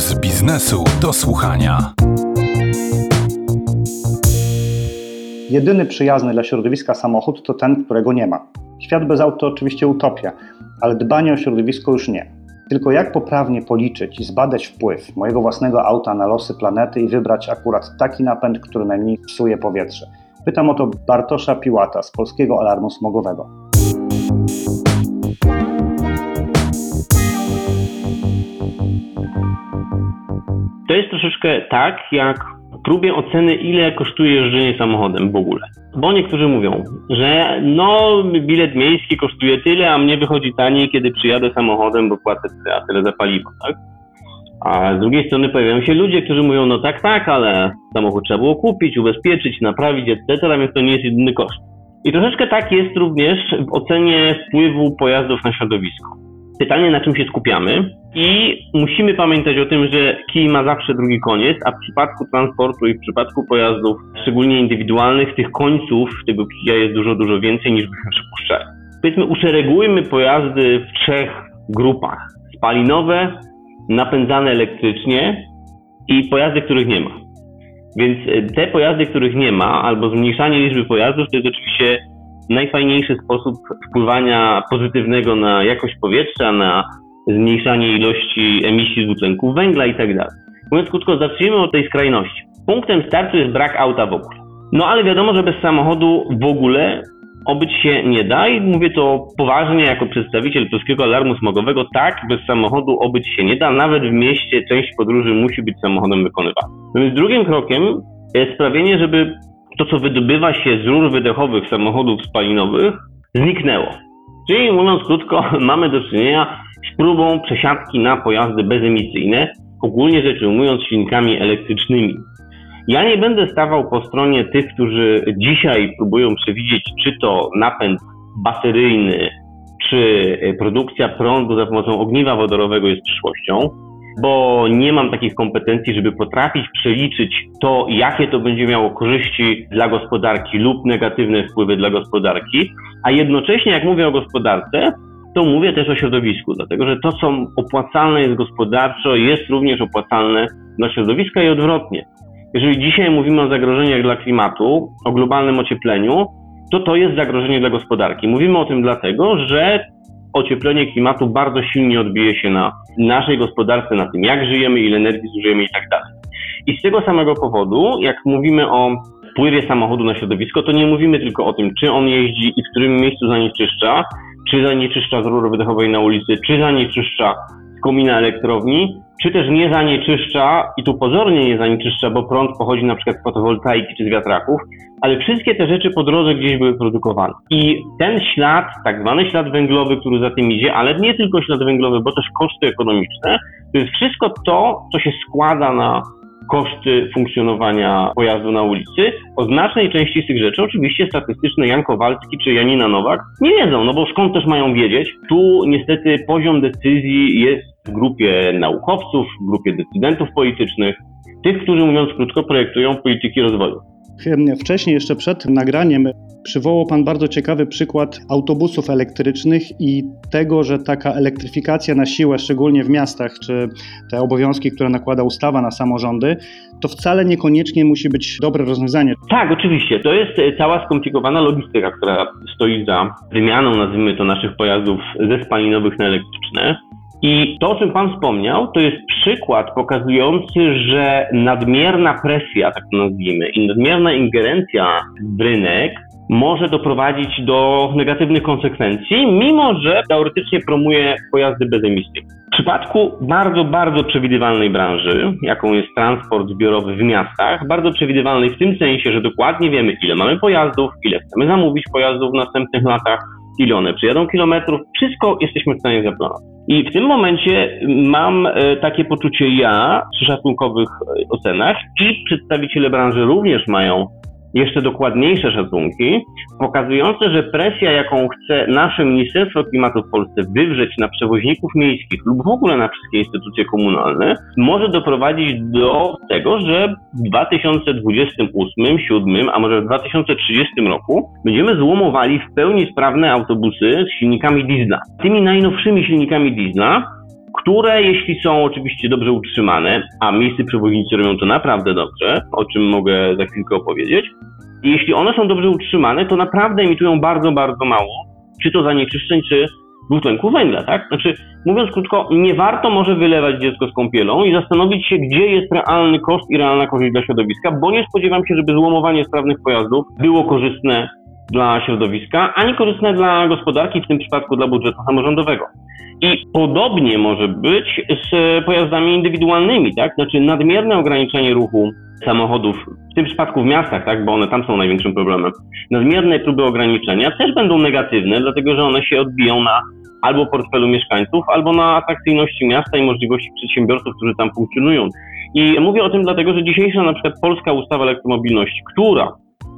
z biznesu do słuchania. Jedyny przyjazny dla środowiska samochód to ten, którego nie ma. Świat bez aut to oczywiście utopia, ale dbanie o środowisko już nie. Tylko jak poprawnie policzyć i zbadać wpływ mojego własnego auta na losy planety i wybrać akurat taki napęd, który najmniej psuje powietrze? Pytam o to Bartosza Piłata z Polskiego Alarmu Smogowego. To jest troszeczkę tak, jak próbie oceny, ile kosztuje jeżdżenie samochodem w ogóle. Bo niektórzy mówią, że no, bilet miejski kosztuje tyle, a mnie wychodzi taniej, kiedy przyjadę samochodem, bo płacę tyle, a tyle za paliwo, tak? A z drugiej strony pojawiają się ludzie, którzy mówią, no tak, tak, ale samochód trzeba było kupić, ubezpieczyć, naprawić, etc., więc to nie jest jedyny koszt. I troszeczkę tak jest również w ocenie wpływu pojazdów na środowisko. Pytanie, na czym się skupiamy i musimy pamiętać o tym, że kij ma zawsze drugi koniec, a w przypadku transportu i w przypadku pojazdów, szczególnie indywidualnych, tych końców tego kija jest dużo, dużo więcej niż byśmy przypuszczali. Powiedzmy, uszeregujmy pojazdy w trzech grupach. Spalinowe, napędzane elektrycznie i pojazdy, których nie ma. Więc e, te pojazdy, których nie ma, albo zmniejszanie liczby pojazdów, to jest oczywiście najfajniejszy sposób wpływania pozytywnego na jakość powietrza, na zmniejszanie ilości emisji dwutlenku węgla i tak. Mówiąc krótko, zacznijmy od tej skrajności. Punktem startu jest brak auta w ogóle. No ale wiadomo, że bez samochodu w ogóle obyć się nie da i mówię to poważnie jako przedstawiciel Polskiego Alarmu Smogowego. Tak, bez samochodu obyć się nie da. Nawet w mieście część podróży musi być samochodem wykonywana. No więc drugim krokiem jest sprawienie, żeby to, co wydobywa się z rur wydechowych samochodów spalinowych, zniknęło. Czyli mówiąc krótko, mamy do czynienia z próbą przesiadki na pojazdy bezemisyjne, ogólnie rzecz ujmując silnikami elektrycznymi. Ja nie będę stawał po stronie tych, którzy dzisiaj próbują przewidzieć, czy to napęd bateryjny, czy produkcja prądu za pomocą ogniwa wodorowego jest przyszłością bo nie mam takich kompetencji, żeby potrafić przeliczyć to, jakie to będzie miało korzyści dla gospodarki lub negatywne wpływy dla gospodarki, a jednocześnie jak mówię o gospodarce, to mówię też o środowisku, dlatego że to, co opłacalne jest gospodarczo, jest również opłacalne dla środowiska i odwrotnie. Jeżeli dzisiaj mówimy o zagrożeniach dla klimatu, o globalnym ociepleniu, to to jest zagrożenie dla gospodarki. Mówimy o tym dlatego, że ocieplenie klimatu bardzo silnie odbije się na naszej gospodarce, na tym, jak żyjemy, ile energii zużyjemy i tak dalej. I z tego samego powodu, jak mówimy o wpływie samochodu na środowisko, to nie mówimy tylko o tym, czy on jeździ i w którym miejscu zanieczyszcza, czy zanieczyszcza z rury wydechowej na ulicy, czy zanieczyszcza komina elektrowni, czy też nie zanieczyszcza, i tu pozornie nie zanieczyszcza, bo prąd pochodzi na przykład z fotowoltaiki czy z wiatraków, ale wszystkie te rzeczy po drodze gdzieś były produkowane. I ten ślad, tak zwany ślad węglowy, który za tym idzie, ale nie tylko ślad węglowy, bo też koszty ekonomiczne, to jest wszystko to, co się składa na koszty funkcjonowania pojazdu na ulicy. O znacznej części z tych rzeczy oczywiście statystyczne Jan Kowalski czy Janina Nowak nie wiedzą, no bo skąd też mają wiedzieć? Tu niestety poziom decyzji jest w grupie naukowców, w grupie decydentów politycznych, tych, którzy mówiąc krótko projektują polityki rozwoju. Wcześniej, jeszcze przed nagraniem, przywołał Pan bardzo ciekawy przykład autobusów elektrycznych i tego, że taka elektryfikacja na siłę, szczególnie w miastach, czy te obowiązki, które nakłada ustawa na samorządy, to wcale niekoniecznie musi być dobre rozwiązanie. Tak, oczywiście. To jest e, cała skomplikowana logistyka, która stoi za wymianą, nazwijmy to, naszych pojazdów ze spalinowych na elektryczne. I to, o czym Pan wspomniał, to jest przykład pokazujący, że nadmierna presja, tak to nazwijmy, i nadmierna ingerencja w rynek może doprowadzić do negatywnych konsekwencji, mimo że teoretycznie promuje pojazdy bezemisyjne. W przypadku bardzo, bardzo przewidywalnej branży, jaką jest transport zbiorowy w miastach, bardzo przewidywalnej w tym sensie, że dokładnie wiemy, ile mamy pojazdów, ile chcemy zamówić pojazdów w następnych latach, ile one przyjadą kilometrów, wszystko jesteśmy w stanie zaplanować. I w tym momencie mam e, takie poczucie ja przy szacunkowych e, ocenach i przedstawiciele branży również mają jeszcze dokładniejsze szacunki, pokazujące, że presja, jaką chce nasze Ministerstwo Klimatu w Polsce wywrzeć na przewoźników miejskich lub w ogóle na wszystkie instytucje komunalne, może doprowadzić do tego, że w 2028, 2027, a może w 2030 roku będziemy złomowali w pełni sprawne autobusy z silnikami diesla. Tymi najnowszymi silnikami diesla które jeśli są oczywiście dobrze utrzymane, a miejscy przewoźnicy robią to naprawdę dobrze, o czym mogę za chwilkę opowiedzieć, jeśli one są dobrze utrzymane, to naprawdę emitują bardzo, bardzo mało, czy to zanieczyszczeń, czy dwutlenku węgla, tak? Znaczy, mówiąc krótko, nie warto może wylewać dziecko z kąpielą i zastanowić się, gdzie jest realny koszt i realna korzyść dla środowiska, bo nie spodziewam się, żeby złomowanie sprawnych pojazdów było korzystne dla środowiska, ani korzystne dla gospodarki, w tym przypadku dla budżetu samorządowego. I podobnie może być z pojazdami indywidualnymi, tak? Znaczy nadmierne ograniczenie ruchu samochodów, w tym przypadku w miastach, tak, bo one tam są największym problemem. Nadmierne próby ograniczenia też będą negatywne, dlatego że one się odbiją na albo portfelu mieszkańców, albo na atrakcyjności miasta i możliwości przedsiębiorców, którzy tam funkcjonują. I mówię o tym dlatego, że dzisiejsza na przykład polska ustawa elektromobilności, która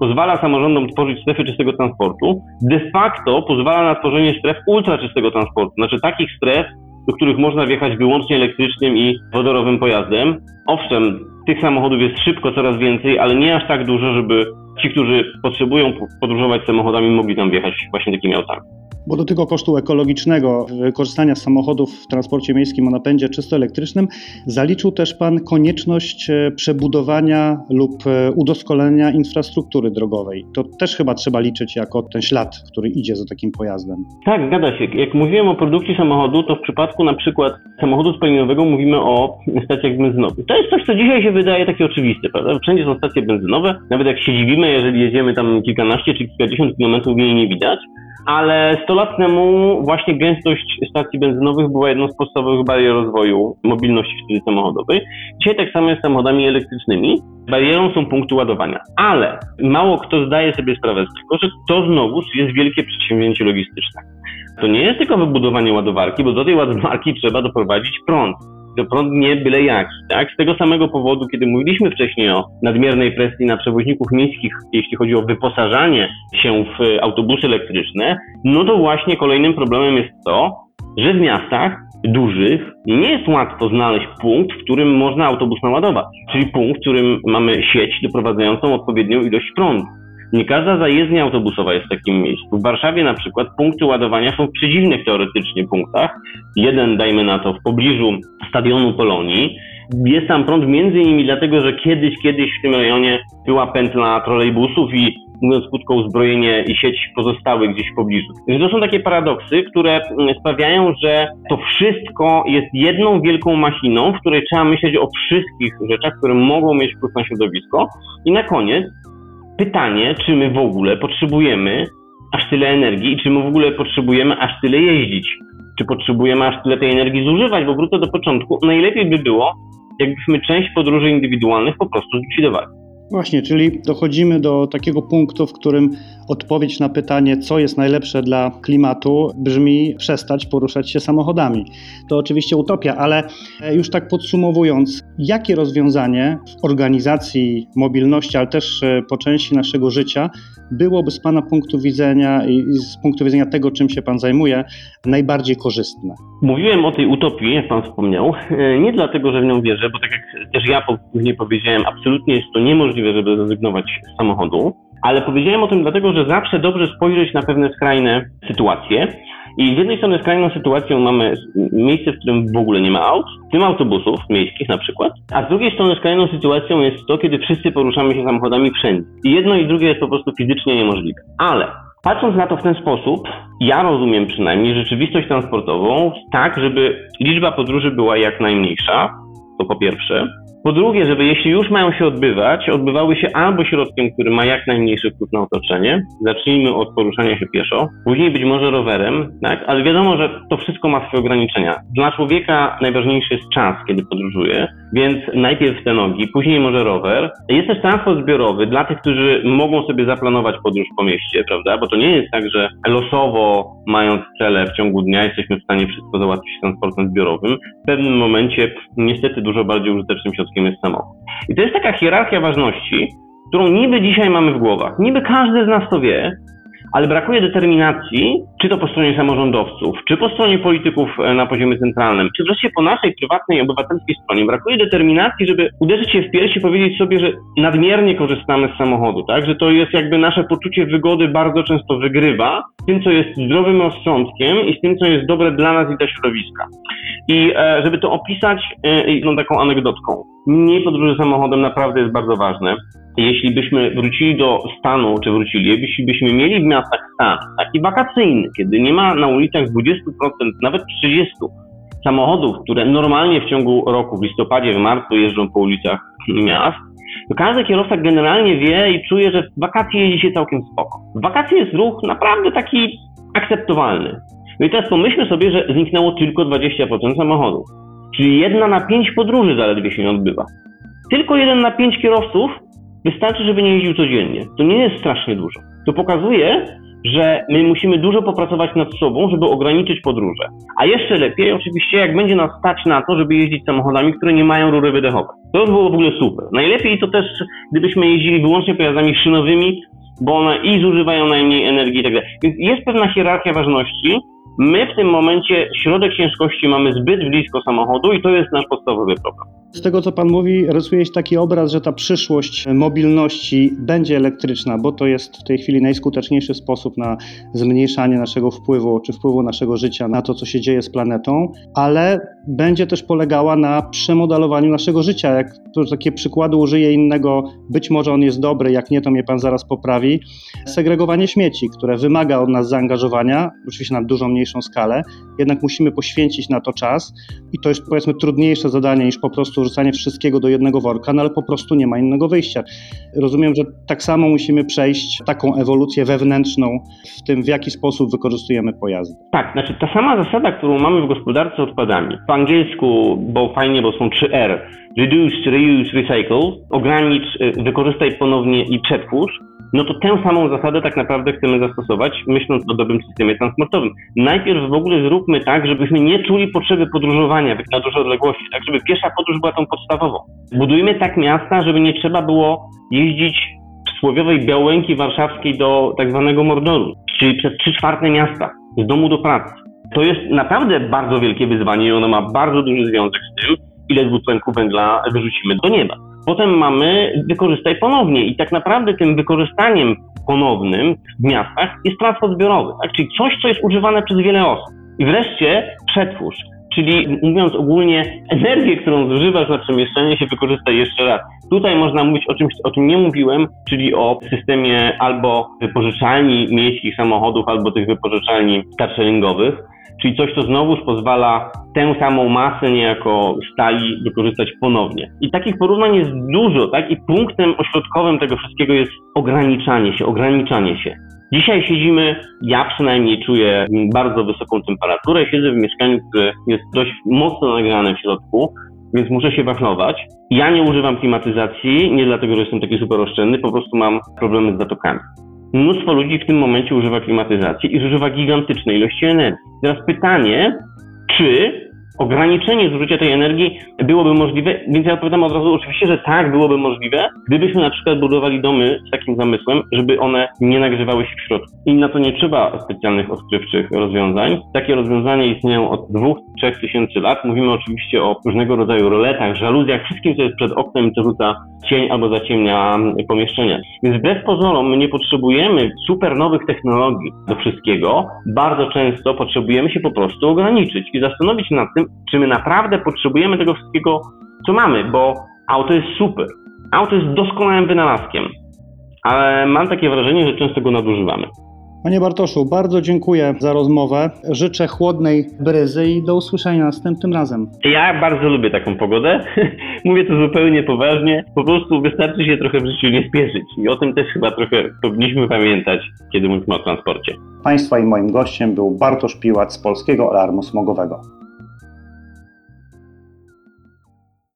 pozwala samorządom tworzyć strefy czystego transportu, de facto pozwala na tworzenie stref ultraczystego transportu, znaczy takich stref, do których można wjechać wyłącznie elektrycznym i wodorowym pojazdem. Owszem, tych samochodów jest szybko coraz więcej, ale nie aż tak dużo, żeby ci, którzy potrzebują podróżować samochodami, mogli tam wjechać właśnie takimi autami. Bo do tego kosztu ekologicznego wykorzystania samochodów w transporcie miejskim o napędzie czysto elektrycznym zaliczył też Pan konieczność e, przebudowania lub e, udoskonalenia infrastruktury drogowej. To też chyba trzeba liczyć jako ten ślad, który idzie za takim pojazdem. Tak, zgadza się. Jak mówiłem o produkcji samochodu, to w przypadku na przykład samochodu spalinowego mówimy o stacjach benzynowych. To jest coś, co dzisiaj się wydaje takie oczywiste, prawda? Wszędzie są stacje benzynowe, nawet jak się dziwimy, jeżeli jedziemy tam kilkanaście czy kilkadziesiąt kilometrów, jej nie widać ale 100 lat temu właśnie gęstość stacji benzynowych była jedną z podstawowych barier rozwoju mobilności wtedy samochodowej. Dzisiaj tak samo jest z samochodami elektrycznymi. Barierą są punkty ładowania, ale mało kto zdaje sobie sprawę z tego, że to znowu jest wielkie przedsięwzięcie logistyczne. To nie jest tylko wybudowanie ładowarki, bo do tej ładowarki trzeba doprowadzić prąd to prąd nie byle jaki. Tak? Z tego samego powodu, kiedy mówiliśmy wcześniej o nadmiernej presji na przewoźników miejskich, jeśli chodzi o wyposażanie się w autobusy elektryczne, no to właśnie kolejnym problemem jest to, że w miastach dużych nie jest łatwo znaleźć punkt, w którym można autobus naładować. Czyli punkt, w którym mamy sieć doprowadzającą odpowiednią ilość prądu. Nie każda zajezdnia autobusowa jest w takim miejscu. W Warszawie na przykład punkty ładowania są w przedziwnych teoretycznie punktach. Jeden, dajmy na to, w pobliżu stadionu Polonii. Jest tam prąd między innymi dlatego, że kiedyś, kiedyś w tym rejonie była pętla trolejbusów i mówiąc krótko, uzbrojenie i sieć pozostałych gdzieś w pobliżu. Więc to są takie paradoksy, które sprawiają, że to wszystko jest jedną wielką machiną, w której trzeba myśleć o wszystkich rzeczach, które mogą mieć wpływ na środowisko. I na koniec pytanie, czy my w ogóle potrzebujemy aż tyle energii i czy my w ogóle potrzebujemy aż tyle jeździć. Czy potrzebujemy aż tyle tej energii zużywać, bo wrócę do początku. Najlepiej by było, jakbyśmy część podróży indywidualnych po prostu zlikwidowali. Właśnie, czyli dochodzimy do takiego punktu, w którym odpowiedź na pytanie, co jest najlepsze dla klimatu, brzmi przestać poruszać się samochodami. To oczywiście utopia, ale e, już tak podsumowując, jakie rozwiązanie w organizacji mobilności, ale też e, po części naszego życia byłoby z Pana punktu widzenia i z punktu widzenia tego, czym się Pan zajmuje, najbardziej korzystne? Mówiłem o tej utopii, jak Pan wspomniał, e, nie dlatego, że w nią wierzę, bo tak jak też ja później powiedziałem, absolutnie jest to niemożliwe, żeby zrezygnować z samochodu, ale powiedziałem o tym dlatego, że zawsze dobrze spojrzeć na pewne skrajne sytuacje. I z jednej strony skrajną sytuacją mamy miejsce, w którym w ogóle nie ma aut, w tym autobusów miejskich na przykład, a z drugiej strony skrajną sytuacją jest to, kiedy wszyscy poruszamy się samochodami wszędzie. I jedno i drugie jest po prostu fizycznie niemożliwe. Ale Patrząc na to w ten sposób, ja rozumiem przynajmniej rzeczywistość transportową tak, żeby liczba podróży była jak najmniejsza, to po pierwsze. Po drugie, żeby jeśli już mają się odbywać, odbywały się albo środkiem, który ma jak najmniejszy wpływ na otoczenie, zacznijmy od poruszania się pieszo, później być może rowerem, tak? ale wiadomo, że to wszystko ma swoje ograniczenia. Dla człowieka najważniejszy jest czas, kiedy podróżuje, więc najpierw te nogi, później może rower. Jest też transport zbiorowy dla tych, którzy mogą sobie zaplanować podróż po mieście, prawda? Bo to nie jest tak, że losowo mając cele w ciągu dnia jesteśmy w stanie wszystko załatwić transportem zbiorowym. W pewnym momencie niestety dużo bardziej użytecznym środkiem jest samochód. I to jest taka hierarchia ważności, którą niby dzisiaj mamy w głowach. Niby każdy z nas to wie, ale brakuje determinacji, czy to po stronie samorządowców, czy po stronie polityków e, na poziomie centralnym, czy wreszcie po naszej prywatnej, obywatelskiej stronie. Brakuje determinacji, żeby uderzyć się w pierś i powiedzieć sobie, że nadmiernie korzystamy z samochodu, tak? Że to jest jakby nasze poczucie wygody bardzo często wygrywa z tym, co jest zdrowym rozsądkiem i z tym, co jest dobre dla nas i dla środowiska. I e, żeby to opisać e, jedną taką anegdotką. Mniej podróży samochodem naprawdę jest bardzo ważne. Jeśli byśmy wrócili do stanu, czy wrócili, jeśli byśmy mieli w miastach stan taki wakacyjny, kiedy nie ma na ulicach 20%, nawet 30% samochodów, które normalnie w ciągu roku, w listopadzie, w marcu jeżdżą po ulicach miast, to każdy kierowca generalnie wie i czuje, że w wakacje jeździ się całkiem spoko. W wakacje jest ruch naprawdę taki akceptowalny. No i teraz pomyślmy sobie, że zniknęło tylko 20% samochodów. Czyli jedna na pięć podróży zaledwie się nie odbywa. Tylko jeden na pięć kierowców wystarczy, żeby nie jeździł codziennie. To nie jest strasznie dużo. To pokazuje, że my musimy dużo popracować nad sobą, żeby ograniczyć podróże. A jeszcze lepiej, oczywiście, jak będzie nas stać na to, żeby jeździć samochodami, które nie mają rury wydechowej. To by było w ogóle super. Najlepiej to też, gdybyśmy jeździli wyłącznie pojazdami szynowymi, bo one i zużywają najmniej energii i tak. Więc jest pewna hierarchia ważności. My w tym momencie środek ciężkości mamy zbyt blisko samochodu i to jest nasz podstawowy problem. Z tego, co Pan mówi, rysuje się taki obraz, że ta przyszłość mobilności będzie elektryczna, bo to jest w tej chwili najskuteczniejszy sposób na zmniejszanie naszego wpływu, czy wpływu naszego życia na to, co się dzieje z planetą, ale będzie też polegała na przemodelowaniu naszego życia. Jak tu takie przykłady użyję innego, być może on jest dobry, jak nie, to mnie Pan zaraz poprawi. Segregowanie śmieci, które wymaga od nas zaangażowania, oczywiście na dużo mniejszą skalę, jednak musimy poświęcić na to czas i to jest powiedzmy trudniejsze zadanie niż po prostu rzucanie wszystkiego do jednego worka, no ale po prostu nie ma innego wyjścia. Rozumiem, że tak samo musimy przejść taką ewolucję wewnętrzną w tym, w jaki sposób wykorzystujemy pojazdy. Tak, znaczy ta sama zasada, którą mamy w gospodarce odpadami. Po angielsku, bo fajnie, bo są trzy R. Reduce, reuse, recycle. Ogranicz, y, wykorzystaj ponownie i przetwórz. No to tę samą zasadę tak naprawdę chcemy zastosować, myśląc o dobrym systemie transportowym. Najpierw w ogóle zróbmy tak, żebyśmy nie czuli potrzeby podróżowania na duże odległości, tak żeby piesza podróż była tą podstawową. Budujmy tak miasta, żeby nie trzeba było jeździć przysłowiowej Białęki Warszawskiej do tak zwanego Mordoru, czyli przez trzy czwarte miasta, z domu do pracy. To jest naprawdę bardzo wielkie wyzwanie i ono ma bardzo duży związek z tym, ile dwutlenku węgla wyrzucimy do nieba. Potem mamy wykorzystaj ponownie i tak naprawdę tym wykorzystaniem ponownym w miastach jest transport zbiorowy, tak? czyli coś, co jest używane przez wiele osób. I wreszcie przetwórz, czyli mówiąc ogólnie, energię, którą zużywasz na przemieszczenie się wykorzystaj jeszcze raz. Tutaj można mówić o czymś, o czym nie mówiłem, czyli o systemie albo wypożyczalni miejskich samochodów, albo tych wypożyczalni carsharingowych, czyli coś, co znowuż pozwala tę samą masę niejako stali wykorzystać ponownie. I takich porównań jest dużo, tak? I punktem ośrodkowym tego wszystkiego jest ograniczanie się, ograniczanie się. Dzisiaj siedzimy, ja przynajmniej czuję bardzo wysoką temperaturę, siedzę w mieszkaniu, które jest dość mocno nagrane w środku, więc muszę się wachlować. Ja nie używam klimatyzacji, nie dlatego, że jestem taki super oszczędny, po prostu mam problemy z zatokami. Mnóstwo ludzi w tym momencie używa klimatyzacji i zużywa gigantyczne ilości energii. Teraz pytanie, czy ograniczenie zużycia tej energii byłoby możliwe, więc ja odpowiadam od razu oczywiście, że tak byłoby możliwe, gdybyśmy na przykład budowali domy z takim zamysłem, żeby one nie nagrzewały się w środku. I na to nie trzeba specjalnych odkrywczych rozwiązań. Takie rozwiązania istnieją od 2-3 tysięcy lat. Mówimy oczywiście o różnego rodzaju roletach, żaluzjach, wszystkim, co jest przed oknem i co rzuca cień albo zaciemnia pomieszczenia. Więc wbrew pozorom my nie potrzebujemy super nowych technologii do wszystkiego. Bardzo często potrzebujemy się po prostu ograniczyć i zastanowić nad tym, czy my naprawdę potrzebujemy tego wszystkiego, co mamy, bo auto jest super. Auto jest doskonałym wynalazkiem, ale mam takie wrażenie, że często go nadużywamy. Panie Bartoszu, bardzo dziękuję za rozmowę. Życzę chłodnej bryzy i do usłyszenia następnym razem. Ja bardzo lubię taką pogodę. Mówię to zupełnie poważnie. Po prostu wystarczy się trochę w życiu nie spieszyć. I o tym też chyba trochę powinniśmy pamiętać, kiedy mówimy o transporcie. Państwa i moim gościem był Bartosz Piłat z Polskiego Alarmu Smogowego.